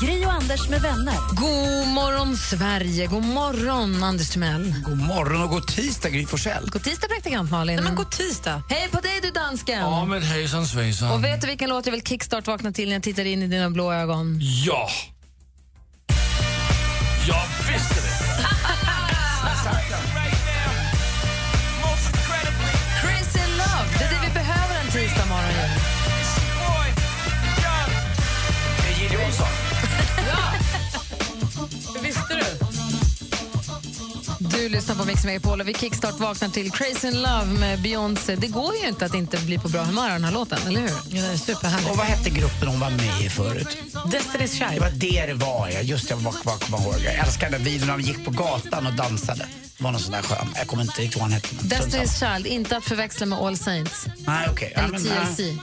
Gri och Anders med vänner. God morgon, Sverige. God morgon, Anders Timell. God morgon och god tisdag, Gry Forssell. God tisdag, praktikant Malin. Nej, men god tisdag. Hej på dig, du dansken. Ja, men hejsan svejsan. Och vet du vilken låt jag vill kickstart vakna till när jag tittar in i dina blå ögon? Ja! Jag visste det! Du lyssnar på Mix Megapol och vi kickstart vaknar till Crazy in Love med Beyoncé. Det går ju inte att inte bli på bra humör av den här låten, eller hur? Ja, det är superhärligt. Och vad hette gruppen hon var med i förut? Destiny's Det Child. var det det var, ja. Just det, jag bara komma ihåg. Jag älskar den videon när de gick på gatan och dansade. Det var någon sån där skön. Jag kommer inte riktigt ihåg vad han hette. Destiny's Child, inte att förväxla med All Saints. Nej, okej. Ja, Eller TLC. nej.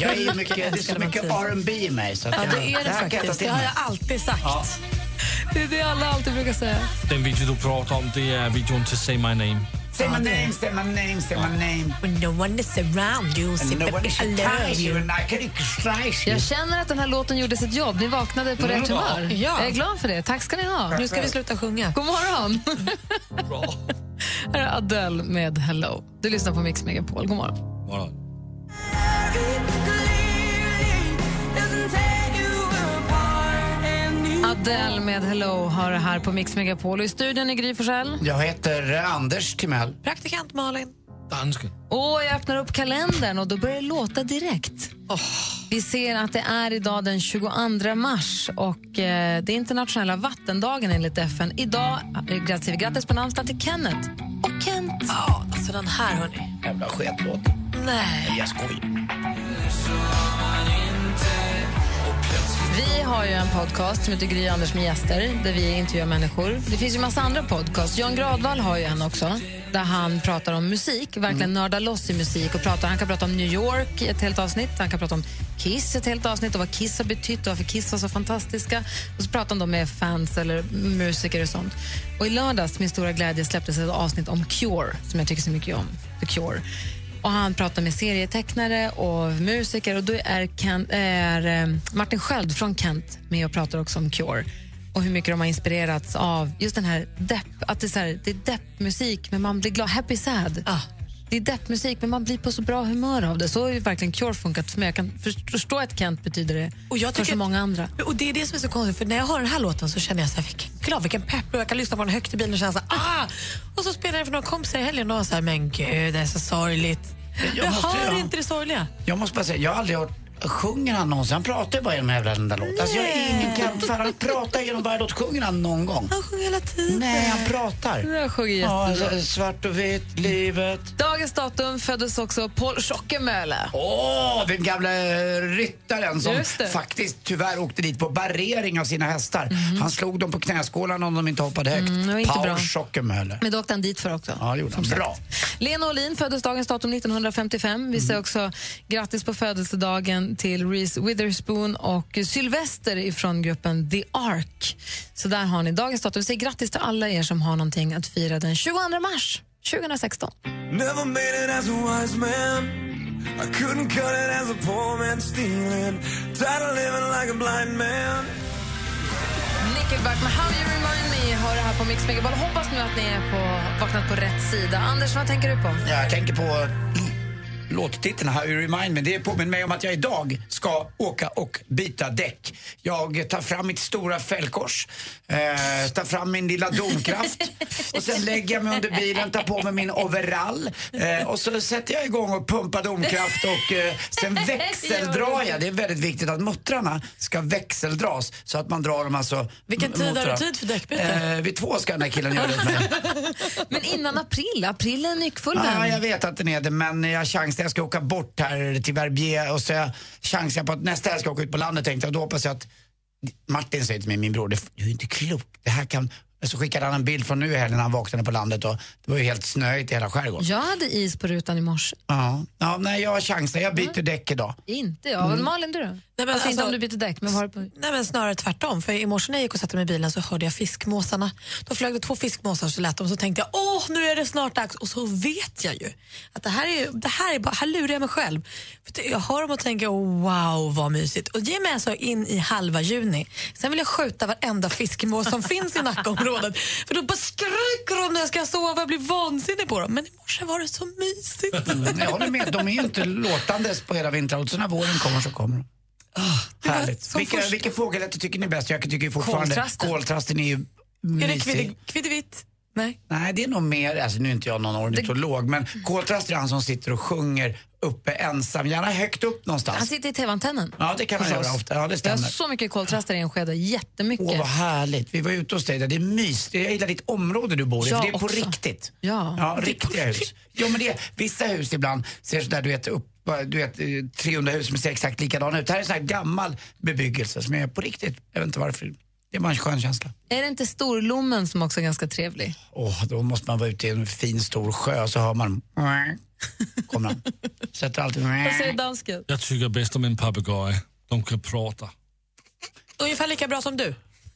Jag är ju mycket, det är så mycket R&B i mig. Så att Ja, det är det ta faktiskt. Det har jag alltid sagt. Det är det alla alltid brukar säga. Den video du pratar om, det är videon till Say My Name. Say my name, say my name, say my name. When no one is around you, no back, is I love you and I can extract you. Jag känner att den här låten gjorde sitt jobb. Ni vaknade på rätt humör. Ja. Jag är glad för det. Tack ska ni ha. Nu ska vi sluta sjunga. God morgon! Här är Adele med Hello. Du lyssnar på Mix Megapol. God morgon. Voilà. Adele med Hello har det här på Mix Megapol. I studion är Gry Forssell. Jag heter eh, Anders Timell. Praktikant Malin. Dansken. Och jag öppnar upp kalendern och då börjar det låta direkt. Vi ser att det är idag den 22 mars och eh, det är internationella vattendagen enligt FN. Idag eh, säger vi grattis på namnsdag till Kenneth och Kent. Ja, alltså den här hörni. Jävla sketlåt. Nej. Jag skojar. Vi har ju en podcast som heter Gry Anders med gäster där vi intervjuar människor. Det finns ju massa andra podcasts. Jan Gradvall har ju en också där han pratar om musik, verkligen nördar loss i musik. och pratar. Han kan prata om New York i ett helt avsnitt, han kan prata om Kiss ett helt avsnitt och vad Kiss har betytt och varför Kiss var så fantastiska. Och så pratar han då med fans eller musiker och sånt. Och i lördags, min stora glädje, släpptes ett avsnitt om Cure som jag tycker så mycket om. The Cure. Och han pratar med serietecknare och musiker och då är, Kent, är eh, Martin Sköld från Kent med och pratar också om Cure och hur mycket de har inspirerats av just den här depp, att det är, så här, det är deppmusik men man blir glad, happy sad. Ah. Det är deppmusik men man blir på så bra humör av det. Så har ju verkligen Cure funkat för mig. Jag kan förstå att Kent betyder det Och jag för så många andra. Och det är det som är så konstigt, för när jag hör den här låten så känner jag så här, vilken glad, vilken pepp och jag kan lyssna på den högt i bilen och känna så här, ah! Och så spelar jag för några kompisar i helgen och så här, men gud det är så sorgligt. Jag, måste- hör ja. inte det sorgliga. Jag måste bara säga, jag har aldrig hört Sjunger han någonsin? Han pratar ju bara genom hela den där låten. Alltså jag är ingen Kent-fan. Han pratar genom varje låt. Sjunger han någon gång? Han sjunger hela tiden. Nej, han pratar. Jag sjunger Ja, jättebra. så- svart och vitt, livet. Dagens datum föddes också Paul Schockemöhle. Åh, den gamla ryttaren som faktiskt tyvärr åkte dit på barrering av sina hästar. Han slog dem på knäskålan om de inte hoppade högt. Var inte Paul. Schockemöhle. Men det åkte han dit för också. Ja, det gjorde han. Bra. Lena Olin föddes dagens datum 1955. Vi säger också grattis på födelsedagen till Reese Witherspoon och Sylvester ifrån gruppen The Ark. Så där har ni dagens datum. Vi säger grattis till alla er som har någonting att fira den 22 mars 2016. Never made it as a wise man. I couldn't cut it as a poor man stealing. Tired of living like a blind man. Nickelback med How You Remind Me hör det här på Mix Megapol. Hoppas nu att ni är på, vaknat på rätt sida. Anders, vad tänker du på? Ja, jag tänker på låttiteln How You Remind Me. Det påminner mig om att jag idag ska åka och byta däck. Jag tar fram mitt stora fällkors, eh, tar fram min lilla domkraft och sen lägger jag mig under bilen, tar på mig min overall eh, och så sätter jag igång och pumpar domkraft och eh, sen växeldrar jag. Det är väldigt viktigt att muttrarna ska växeldras så att man drar dem alltså. Vilken tid har du tid för däckbyte? Eh, vid två ska den här killen göra det. Men innan april, april är nyckfull Ja, jag vet att den är det, men jag har chans jag ska åka bort här till Verbier och så chansar jag på att nästa helg ska åka ut på landet tänkte jag. Då hoppas jag att Martin säger till mig, min bror, "Det- du är inte klok. Det här kan... Så skickade han en bild från nu i helgen när han vaknade på landet och det var ju helt snöigt i hela skärgården. Jag hade is på rutan i morse. Ja, ja nej, jag har chansen. Jag byter däck idag. Inte jag. Malin, du då? Nej, men alltså, inte alltså- om du byter däck, men du på? Nej, men snarare tvärtom. För I morse när jag gick och satte mig i bilen så hörde jag fiskmåsarna. Då flög det två fiskmåsar så lät de så tänkte jag åh nu är det snart dags. Och så vet jag ju att det här är, det här är bara, här lurar jag mig själv. För jag hör dem och tänker wow vad mysigt. Och ge mig alltså in i halva juni. Sen vill jag skjuta varenda fiskmås som finns i Nackaområdet. För då bara skriker de när jag ska sova. Jag blir vansinnig på dem. Men i morse var det så mysigt. Mm, jag håller med, de är ju inte låtandes på hela vintern och så när våren kommer så kommer de. Härligt. som Vilka, först- vilken fågelrätter tycker ni är bäst? Jag tycker fortfarande Koltrasten. koltrasten är ju Är det mysig. kviddevitt? Nej. Nej, det är nog mer, alltså nu är inte jag någon ornitolog, men koltrast är han som sitter och sjunger uppe ensam, gärna högt upp någonstans. Han sitter i tv-antennen. Ja, det kan man göra ofta. Ja, det Jag har stämmer. så mycket koltrastar i Enskede, jättemycket. Åh, vad härligt. Vi var ute hos dig där. Det är mys. Jag gillar ditt område du bor i, Jag för det är på också. riktigt. Ja. Ja, riktiga hus. Jo, men det är, vissa hus ibland ser sådär, du vet, upp, du vet, eh, 300 hus som ser exakt likadana ut. Det här är sån här gammal bebyggelse som är på riktigt. Jag vet inte varför. Det är bara en skön känsla. Är det inte Storlommen som också är ganska trevlig? Åh, då måste man vara ute i en fin stor sjö så hör man Kommer han. Sätter alltid Vad säger dansken? Jag tycker bäst om en papegoja. De kan prata. Ungefär lika bra som du.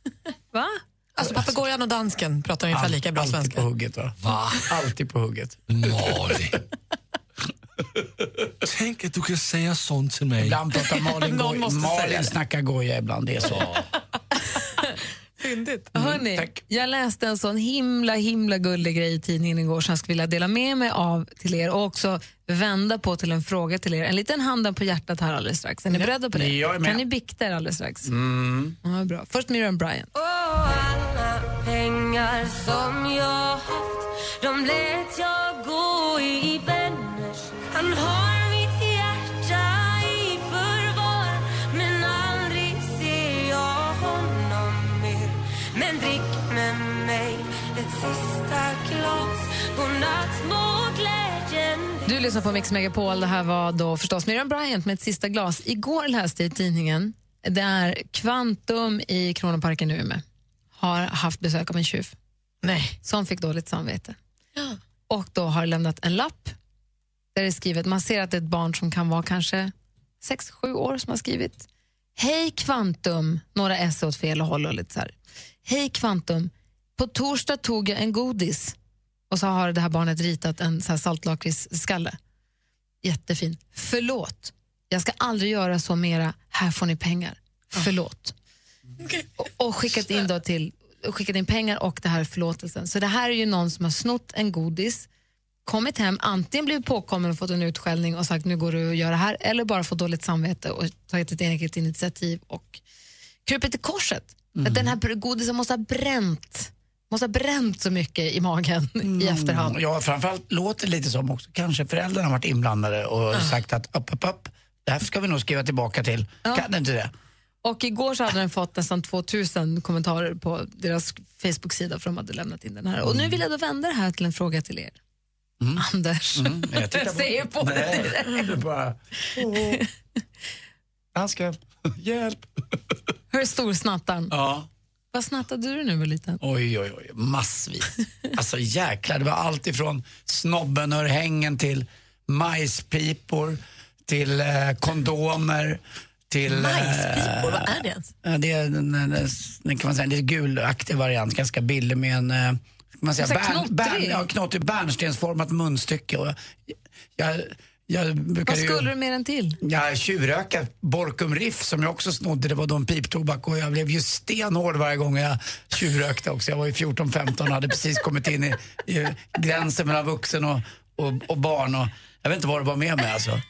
Va? Alltså papegojan och dansken pratar ungefär lika bra Alltid svenska. på hugget va? Va? Alltid på hugget. Malin. Tänk att du kan säga sånt till mig. Ibland pratar Malin Någon goj. måste säga Malin det. snackar goja ibland, det är så. Fyndigt. Hörrni, tack. jag läste en sån himla himla gullig grej i tidningen igår som jag skulle vilja dela med mig av till er och också vända på till en fråga till er. En liten handen på hjärtat här alldeles strax. Är ni beredda på det? Jag är med. Kan ni bikta er alldeles strax? Ja, bra. Först Miriam Bryant. alla pengar som jag haft De lät jag gå i vänners Han har Du lyssnar på Mix Megapol. Det här var då förstås Miriam Bryant med ett sista glas. Igår läste jag i tidningen där Kvantum i Kronoparken i Umeå har haft besök av en tjuv Nej. som fick dåligt samvete. Och då har lämnat en lapp där det är skrivet, man ser att det är ett barn som kan vara kanske 6-7 år som har skrivit. Hej Kvantum, några S åt fel håll och lite så här. Hej Kvantum, på torsdag tog jag en godis och så har det här barnet ritat en saltlakritsskalle. Jättefin. Förlåt, jag ska aldrig göra så mera. Här får ni pengar. Förlåt. Och, och skickat in då till och skickat in pengar och det här förlåtelsen. Så det här är ju någon som har snott en godis, kommit hem, antingen blivit påkommen och fått en utskällning och sagt nu går du att göra det här, eller bara fått dåligt samvete och tagit ett eget initiativ och krupit till korset. Att den här godisen måste ha bränt måste ha bränt så mycket i magen i efterhand. Ja, framförallt låter det lite som också kanske föräldrarna har varit inblandade och sagt att upp, upp, upp, det här ska vi nog skriva tillbaka till. Kan det inte det? Och igår så hade den fått nästan 2000 kommentarer på deras Facebook-sida för de hade lämnat in den här. Och nu vill jag då vända det här till en fråga till er. Anders, Mm, jag jag säger på det är bara... Åh. Dansken, hjälp! Hur stor snattaren? Ja. Vad snattade du när du var liten? Oj, oj, oj, massvis. Alltså jäklar, det var allt ifrån snobbenörhängen till majspipor, till eh, kondomer, till... eh, Majspipor, vad är det ens? Det är en, en, en, kan man säga, en lite gulaktig variant, ganska billig med en... eh, man säga, bärn, bärn, ja, knottrig, bärnstensformat munstycke. Och jag, jag Vad skulle du med den till? jag tjuvröka Borkum Riff som jag också snodde. Det var då en piptobak och jag blev ju stenhård varje gång jag tjuvrökte också. Jag var ju 14-15 och hade precis kommit in i, i gränsen mellan vuxen och, och, och barn. Och jag vet inte vad det var med mig alltså.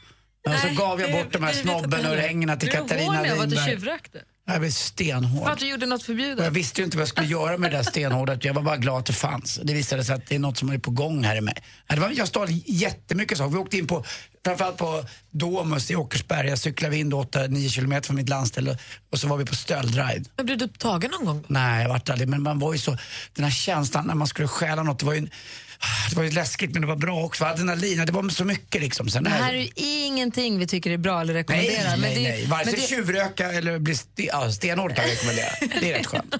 Men så gav jag bort de här jag inte snobbenörhängena till. Katarina Blev du hård när du Winberg. Jag blev stenhård. För att du gjorde något förbjudet? jag visste ju inte vad jag skulle göra med det där stenhårda. Jag var bara glad att det fanns. Det visade sig att det är något som är på gång här i mig. Ja, Det var, jag stal jättemycket saker. Vi åkte in på, framförallt på Domus i Åkersberga, cyklade vi in då 8-9 kilometer från mitt landställe och så var vi på stöldride. Men blev du tagen någon gång? Nej, jag vart aldrig, men man var ju så, den här känslan när man skulle stjäla något, det var ju en, Det var ju läskigt men det var bra också. Adrenalin, det var så mycket liksom. Sen Det här är ju ingenting vi tycker är bra eller rekommenderar. Nej, nej, nej. Vare sig det- tjuvröka eller bli sten, ja, stenhård kan jag rekommendera. Det är rätt skönt.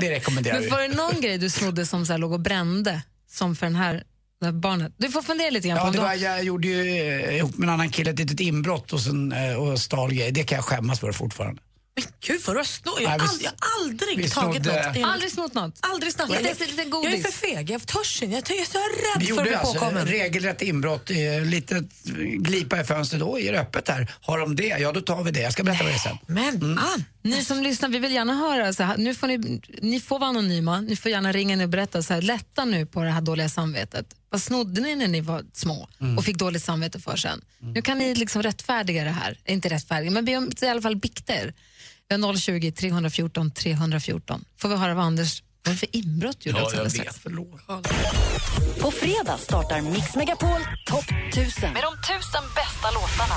Det rekommenderar Men vi. var det någon grej du snodde som så här låg och brände, som för den här, barnet? Du får fundera lite grann Ja, det var, jag gjorde ju eh, ihop med en annan kille ett litet inbrott och, sen, eh, och stal grejer. Det kan jag skämmas för fortfarande. Gud vad du har snott. Jag har Nej, vi- ald- jag har aldrig vi tagit snodde- något. Aldrig snott något? Aldrig snott. Inte Jag, ens en liten jag är godis? för feg. Jag törs inte. Jag är så rädd Vi för att bli gjorde alltså påkommen. regelrätt inbrott, eh, lite glipa i fönstret. Oj, är det öppet här? Har de det? Ja, då tar vi det. Jag ska berätta vad det är sen. Men Mm. Ann, Ni som lyssnar, vi vill gärna höra, så här, nu får ni, ni får vara anonyma, ni får gärna ringa in och berätta, så här, lätta nu på det här dåliga samvetet. Vad snodde ni när ni var små Mm. och fick dåligt samvete för sen? Nu kan ni liksom rättfärdiga det här, inte rättfärdiga, men be om i alla fall bikter. Vi har 020 314 314. Får vi höra vad Anders, vad är det för inbrott gjorde Ja, jag vet. Förlåt. På fredag startar Mix Megapol Topp 1000. Med de tusen bästa låtarna.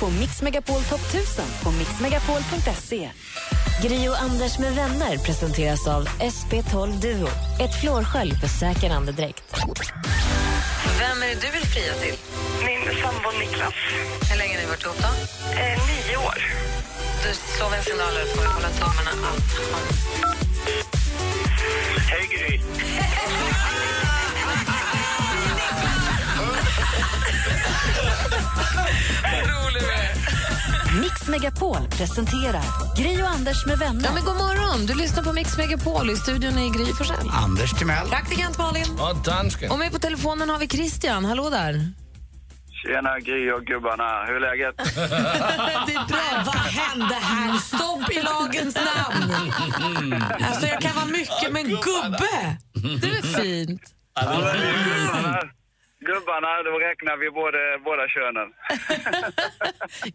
På Mix Megapol Topp 1000 på mixmegapol.se. Gri och Anders med vänner presenteras av SP12 Duo. Ett flårskölj för säker andedräkt. Vem är det du vill fria till? Min sambo Niklas. Hur länge har ni varit ihop då? Eh, nio år. Du slår vi en signal här får vi hålla tummarna att han... Hej Gry. Mix Megapol presenterar Gri och Anders med vänner. Ja, men god morgon! Du lyssnar på Mix Megapol. I studion är Gry Forssell. Anders Timell. Praktikant Malin. Ja, dansken. Och med på telefonen har vi Christian. Hallå där. Tjena Gry och gubbarna. Hur är läget? det är bra. vad hände här? Stopp i lagens namn! Alltså jag kan vara mycket, men gubbe! Det är fint. gubbarna, gubbarna, då räknar vi både, båda könen.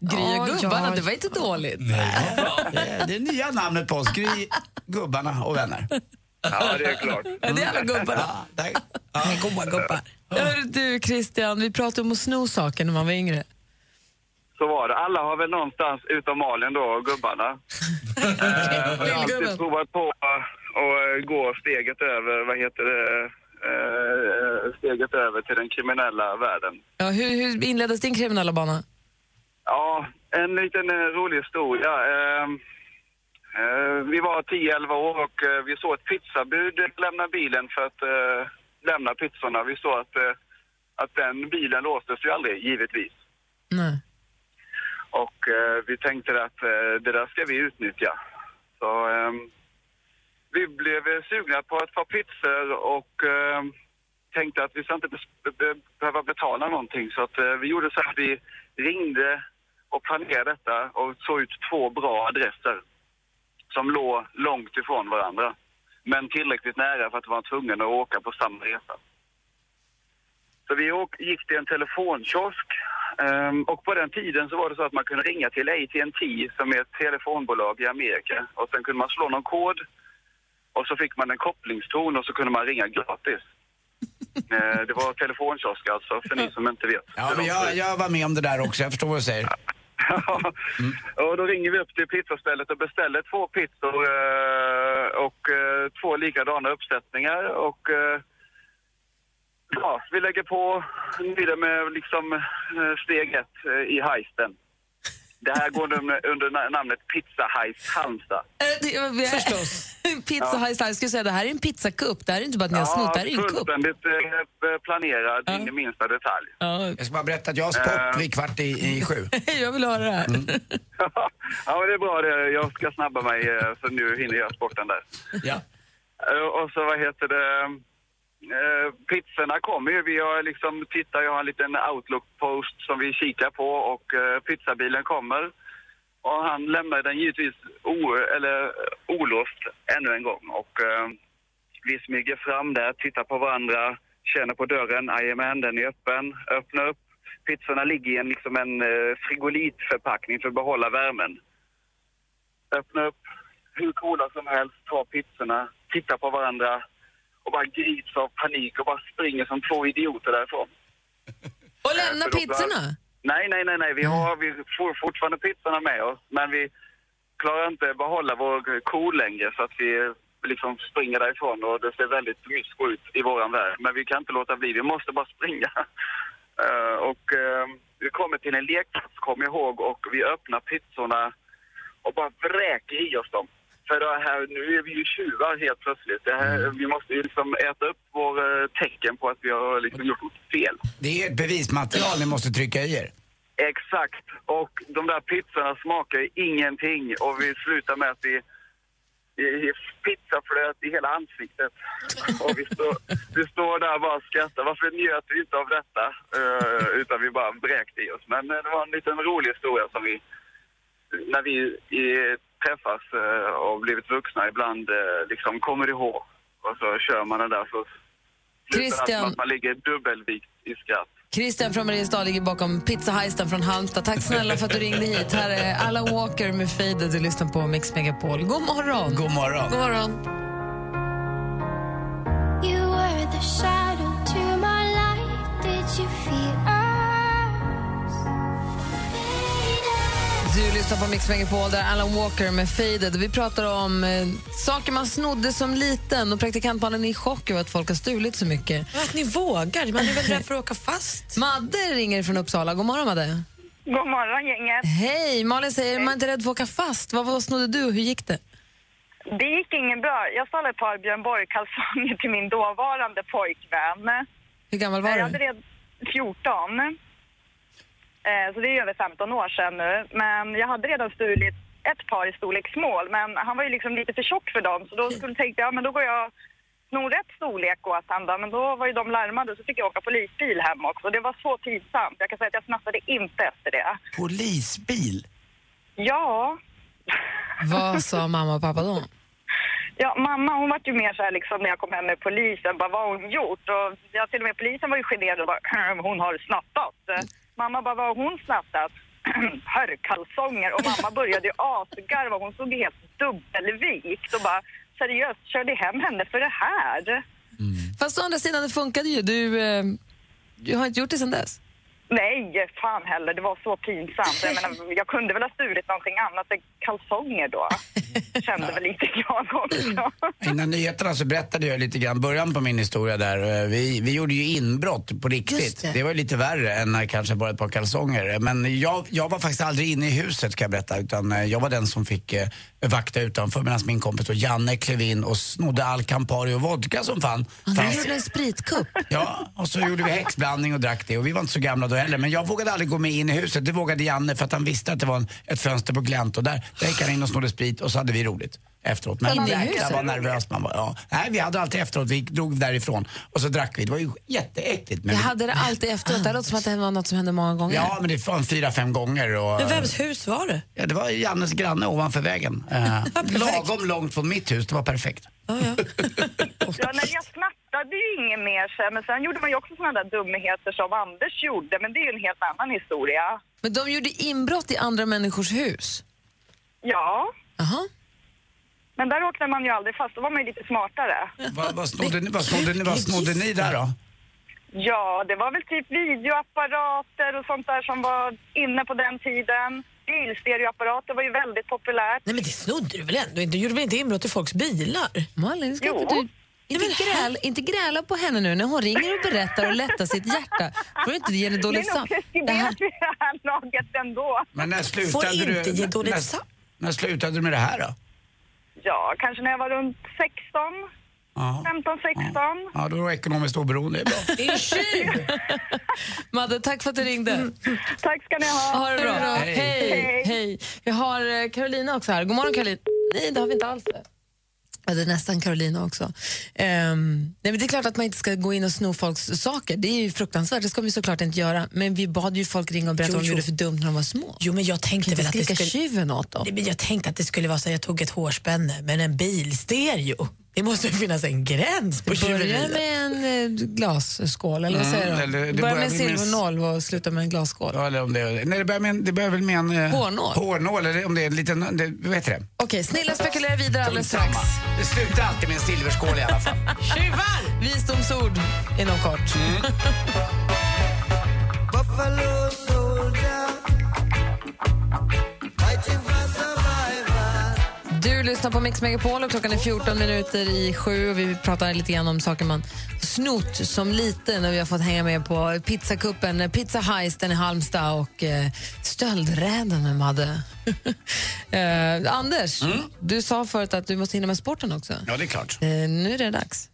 Gry och gubbarna, det var inte dåligt. Det är det nya namnet på oss. Gry, gubbarna och vänner. Ja, det är klart. Det är alla gubbarna. Ja, gubbar. Hör du Christian, vi pratade om att sno saker när man var yngre. Så var det. Alla har väl någonstans, utom Malin då, gubbarna. Eh, jag har alltid provat på att gå steget över, vad heter det, eh, steget över till den kriminella världen. Ja, hur, hur inleddes din kriminella bana? Ja, en liten eh, rolig historia. Eh, eh, vi var 10-11 år och eh, vi såg ett pizzabud lämna bilen för att eh, lämna pizzorna. Vi såg att, eh, att den bilen låstes ju aldrig, givetvis. Nej. Och vi tänkte att det där ska vi utnyttja. Så ehm, vi blev eh, sugna på ett par pizzor och eh, tänkte att vi ska inte be- be- behöva betala någonting. Så att eh, vi gjorde så att vi ringde och planerade detta och såg ut två bra adresser som låg långt ifrån varandra. Men tillräckligt nära för att vara tvungen att åka på samma resa. Så vi åk, gick till en telefonkiosk Um, och på den tiden så var det så att man kunde ringa till AT&T som är ett telefonbolag i Amerika och sen kunde man slå någon kod och så fick man en kopplingston och så kunde man ringa gratis. Eh, det var telefonkiosk alltså, för ni som inte vet. Ja, men jag, jag var med om det där också. Jag förstår vad du säger. och då ringer vi upp till pizzastället och beställer två pizzor eh, och eh, två likadana uppsättningar och eh, ja, vi lägger på vidare med liksom steg ett eh, i heisten. Det här går under, under na- namnet Pizza Heist Halmstad. Förstås. Pizza High Style. Jag skulle säga, det här är en pizzacup. Det här är inte bara att ni har snott, det här är en kupp. fullständigt eh, planerad in i minsta detalj. Jag ska bara berätta att jag har sport vid kvart i, i sju. jag vill höra det här. ja, men det är bra det. Jag ska snabba mig eh, så nu hinner jag sporten där. Ja. Eh, Och så vad heter det? Eh, pizzorna kommer ju. Vi har liksom tittar, jag har en liten outlook-post som vi kikar på och eh, pizzabilen kommer. Och han lämnar den givetvis o, eller, olåst ännu en gång. Och eh, vi smyger fram där, tittar på varandra, känner på dörren. Jajamän, den är öppen. Öppna upp. Pizzorna ligger i en, liksom en eh, frigolitförpackning för att behålla värmen. Öppna upp hur coola som helst, ta pizzorna, titta på varandra och bara grips av panik och bara springer som två idioter därifrån. Och Eh, lämna för då- pizzorna? Nej, nej, nej, nej. Vi har vi får fortfarande pizzorna med oss, men vi klarar inte behålla vår ko längre så att vi liksom springer därifrån och det ser väldigt mysko ut i våran värld. Men vi kan inte låta bli, vi måste bara springa. Eh, och eh, vi kommer till en lekplats, kom ihåg, och vi öppnar pizzorna och bara vräker i oss dem. För det här, nu är vi ju tjuvar helt plötsligt. Det här, Vi måste ju liksom äta upp vår eh, tecken på att vi har liksom gjort något fel. Det är ett bevismaterial ni måste trycka i er. Exakt. Och de där pizzorna smakar ju ingenting och vi slutar med att vi pizzaflöt i hela ansiktet. Och vi står, vi står där och bara skrattar. Varför njöt vi inte av detta? Eh, utan vi bara vräkte i oss. Men eh, det var en liten rolig historia som vi, när vi i, träffas eh, och blivit vuxna ibland, eh, liksom kommer ihåg. Och så kör man den där så det Christian. att man ligger dubbelvikt i skratt. Christian från Mariestad ligger bakom Pizza från Halmstad. Tack snälla för att du ringde hit. Här är Alan Walker med Faded. Du lyssnar på Mix Megapol. God morgon! God morgon. God morgon. Lyssnar på Mix Megapol där Alan Walker med Faded. Vi pratar om eh, saker man snodde som liten och praktikantmannen är i chock över att folk har stulit så mycket. Att ni vågar. Man är väl rädd för att åka fast. Madde ringer från Uppsala. God morgon, Madde. God morgon, gänget. Hej! Malin säger man är inte rädd för att åka fast. Vad, vad snodde du och hur gick det? Det gick ingen bra. Jag stal ett par Björn Borg-kalsonger till min dåvarande pojkvän. Hur gammal var jag du? hade redan 14. Eh, Så det är över 15 år sedan nu. Men jag hade redan stulit ett par i storlek small, men han var ju liksom lite för tjock för dem. Så då skulle tänkte jag, men då går jag snor rätt storlek åt han då. Men då var ju de larmade så fick jag åka polisbil hem också. Det var så pinsamt. Jag kan säga att jag snattade inte efter det. Polisbil? Ja. Vad sa mamma och pappa då? Ja, mamma hon var ju mer så här liksom när jag kom hem med polisen, bara vad har hon gjort? Och ja, till och med polisen var ju generad och bara, hon har snattat. Mamma bara, vad har hon snattat? Herrkalsonger. Och mamma började ju asgarva, hon såg helt dubbelvikt och bara, seriöst, körde hem henne för det här? Fast å andra sidan, det funkade ju. Du, eh, du har inte gjort det sen dess. Nej, fan heller, det var så pinsamt. Jag, menar, jag kunde väl ha stulit någonting annat än kalsonger då. Kände väl inte jag också. Innan nyheterna så berättade jag lite grann början på min historia där. Eh, Vi, vi gjorde ju inbrott på riktigt. Det. Det. var ju lite värre än när kanske bara ett par kalsonger. Men jag, jag var faktiskt aldrig inne i huset ska jag berätta. Utan eh, jag var den som fick eh, vakta utanför medan min kompis och Janne klev in och snodde all Campari och vodka som fan. Han fanns. gjorde en spritkupp. Ja, och så gjorde vi häxblandning och drack det. Och vi var inte så gamla då heller. Men jag vågade aldrig gå med in i huset. Det vågade Janne för att han visste att det var en, ett fönster på glänt. Och där, där gick han in och snodde sprit och så hade vi roligt efteråt. Men jäklar vad nervös man var. Ja. Nej, vi hade alltid efteråt. Vi drog därifrån och så drack vi. Det var ju jätteäckligt. Men Jag vi- hade det alltid efteråt. Det låter som att det var något som hände många gånger. Ja, men det var en fyra, fem gånger. Och, Men vems hus var det? Ja, det var Jannes granne ovanför vägen. Eh, lagom långt från mitt hus. Det var perfekt. Ja, nej, jag snattade ju inget mer sen, men sen gjorde man ju också såna där dumheter som Anders gjorde, men det är ju en helt annan historia. Men de gjorde inbrott i andra människors hus? Ja, Jaha. men där åkte man ju aldrig fast, då var man ju lite smartare. Vad, vad, snodde, ni- vad, snodde, ni- vad snodde ni där då? Ja, det var väl typ videoapparater och sånt där som var inne på den tiden. Bilstereoapparater var ju väldigt populärt. Nej men det snodde du väl ändå inte? Du gjorde väl inte inbrott i folks bilar? Malin, ska inte du inte, gräl, inte gräla på henne nu när hon ringer och berättar och lättar sitt hjärta. Får du inte ge henne Det dåligt är nog samvete? preskriberat vid det här laget ändå. Men när Får slutade inte du? ge dåligt när, sam- när slutade du med det här då? Ja, kanske när jag var runt 16, Ja. 15, 16. Ja, då var du ekonomiskt oberoende. Det är bra. Det är tjuv! Madde, tack för att du ringde. Tack ska ni ha. Ha det bra. Hej. Hej. Hej. Vi har eh, Carolina också här. God morgon Carolina. Nej, det har vi inte alls det. Ja, det är nästan Carolina också. Ehm, nej, men det är klart att man inte ska gå in och sno folks saker. Det är ju fruktansvärt. Det ska vi såklart inte göra. Men vi bad ju folk ringa och berätta Jo, vad de jo. gjorde för dumt när de var små. Jo, men jag tänkte väl att det skulle... tjuven åt dem. Nej, men jag tänkte att det skulle vara så att jag tog ett hårspänne, men en bilstereo. Det måste ju finnas en gräns på Börja tjuveriet. med en eh, glasskål, eller vad Mm, säger eller det Börja börjar med en silvernål och sluta med en glasskål. Ja, eller om det, nej, det börjar med en, det börjar väl med en... eh, Hårnål. Hårnål, eller om det är en liten... Det, vad heter det? Okej, snilla spekulerar vidare alldeles strax. Det slutar alltid med en silverskål i alla fall. Tjuvar! Visdomsord inom kort. buffalo Du lyssnar på Mix Megapol och klockan är 14 minuter i sju och vi pratar lite grann om saker man snott som liten och vi har fått hänga med på pizzakuppen, pizza heisten i Halmstad och eh, stöldräden med Madde. eh, Anders, du sa förut att du måste hinna med sporten också. Ja, det är klart. Eh, nu är det dags.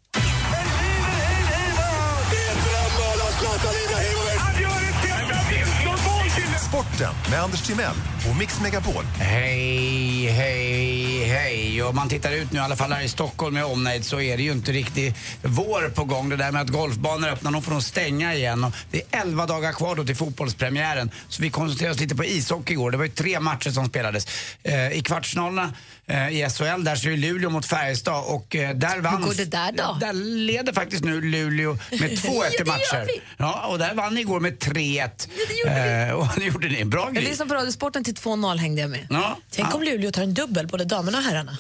Sporten med Anders Timell och Mix Megapol. Hej, hej, hej. Om man tittar ut nu, i alla fall här i Stockholm med omnejd, så är det ju inte riktigt vår på gång. Det där med att golfbanor öppnar, de får nog stänga igen. Och det är 11 dagar kvar då till fotbollspremiären. Så vi koncentrerar oss lite på ishockey igår. Det var ju tre matcher som spelades. Eh, I kvartsfinalerna eh, i SHL, där så är det Luleå mot Färjestad och eh, där vann... Hur går det där då? Där leder faktiskt nu Luleå med 2-1 i Ja, det matcher. vi. Ja, och där vann ni igår med 3-1. Eh, och det gjorde ni. Bra Jag grej. lyssnade på Radiosporten till 2-0 hängde jag med. Ja. Tänk om Luleå tar en dubbel, både damerna och herrarna.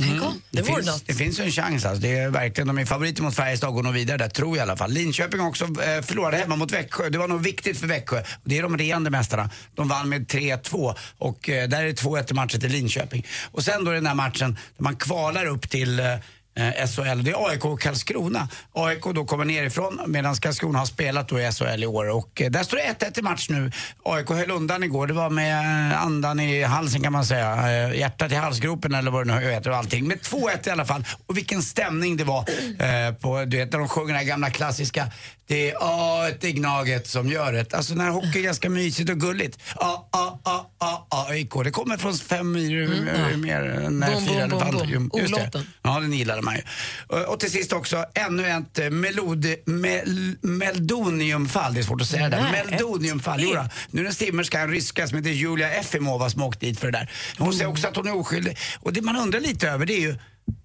Tänk om. Det, Det, vore finns, något. det finns ju en chans. Alltså. Det är verkligen, de är favoriter mot Färjestad och går nog vidare där, tror jag i alla fall. Linköping också eh, förlorade hemma mot Växjö. Det var nog viktigt för Växjö. Det är de regerande mästarna. De vann med 3-2 och eh, där är det 2-1 i matchen till Linköping. Och sen då den där matchen där man kvalar upp till eh, eh, SHL. Det är AIK och Karlskrona. AIK då kommer nerifrån medan Karlskrona har spelat då i SHL i år. Och eh, där står det 1-1 i match nu. AIK höll undan igår. Det var med eh, andan i halsen kan man säga. Eh, Hjärtat i halsgropen eller vad det nu heter och allting. Med 2-1 i alla fall. Och vilken stämning det var eh, på, du vet när de sjunger den här gamla klassiska det är A ett i Gnaget som gör det. Alltså när hockey är ganska mysigt och gulligt. A, A, A, AIK. Det kommer från fem myror Mm, mer än boom, boom, elefanter. boom. Just det. Olåten. Ja, den gillade man ju. Och, och till sist också ännu ett eh, melod, mel, meldoniumfall. Det är svårt att säga det. Nej, Meldoniumfall. Jo, då. nu är det en simmerska, en ryska som heter Julia Efimova som åkt dit för det där. Hon säger också att hon är oskyldig. Och det man undrar lite över det är ju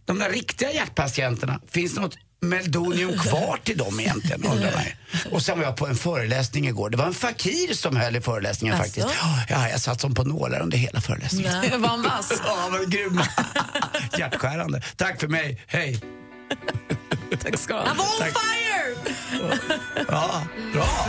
de där riktiga hjärtpatienterna. Finns det något meldonium kvar till dem egentligen? Undrar ju. Och sen var jag på en föreläsning igår. Det var en fakir som höll i föreläsningen Asså? faktiskt. Ja, jag satt som på nålar under hela föreläsningen. Nej. Var han vass? Ja, han var grym. Hjärtskärande. Tack för mig. Hej. Tack ska du I'm on Tack. fire! Ja, bra.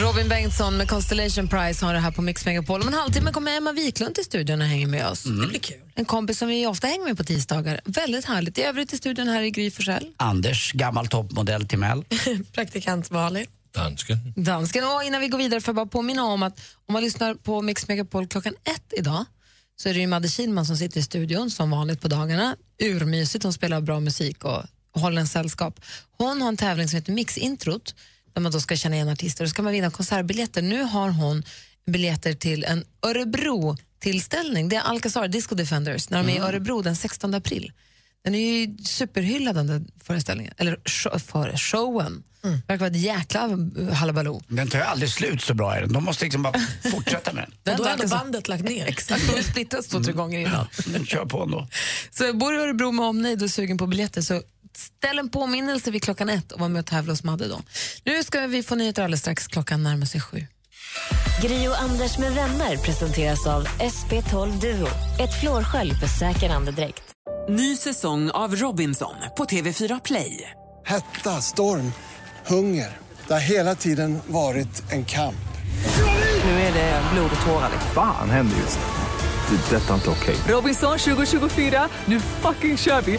Robin Bengtsson med Constellation Prize har det här på Mix Megapol. Om en halvtimme kommer Emma Wiklund till studion och hänger med oss. Mm. Det blir kul. En kompis som vi ofta hänger med på tisdagar. Väldigt härligt. I övrigt i studion här är Gry Forssell. Anders, gammal toppmodell till Mel. Praktikant Malin. Dansken. Dansken. Och innan vi går vidare får jag bara påminna om att om man lyssnar på Mix Megapol klockan ett idag så är det ju Madde Kihlman som sitter i studion som vanligt på dagarna. Urmysigt, hon spelar bra musik och håller en sällskap. Hon har en tävling som heter Mix-introt där man då ska känna igen artister och så ska man vinna konsertbiljetter. Nu har hon biljetter till en Örebro-tillställning. Det är Alcazar Disco Defenders när de är i Örebro den 16 april. Den är ju superhyllad den där föreställningen, eller show, för, showen. Mm. Det verkar vara ett jäkla halabaloo. Den tar ju aldrig slut så bra är den. De måste liksom bara fortsätta med Och då hade så- bandet lagt ner. Exakt, de har splittrats två, tre gånger innan. den. Kör på ändå. Så bor du i Örebro med omnejd och är sugen på biljetter så ställ en påminnelse vid klockan ett och var med och tävla hos Madde då. Nu ska vi få nyheter alldeles strax, klockan närmar sig sju. Gri och Anders med vänner presenteras av SP12 Duo. Ett flårskölj för säker andedräkt. Ny säsong av Robinson på TV4 Play. Hetta, storm, hunger. Det har hela tiden varit en kamp. Nu är det blod och tårar. Fan händer just nu. Det. är Detta är inte okej. Robinson 2024, nu fucking kör vi!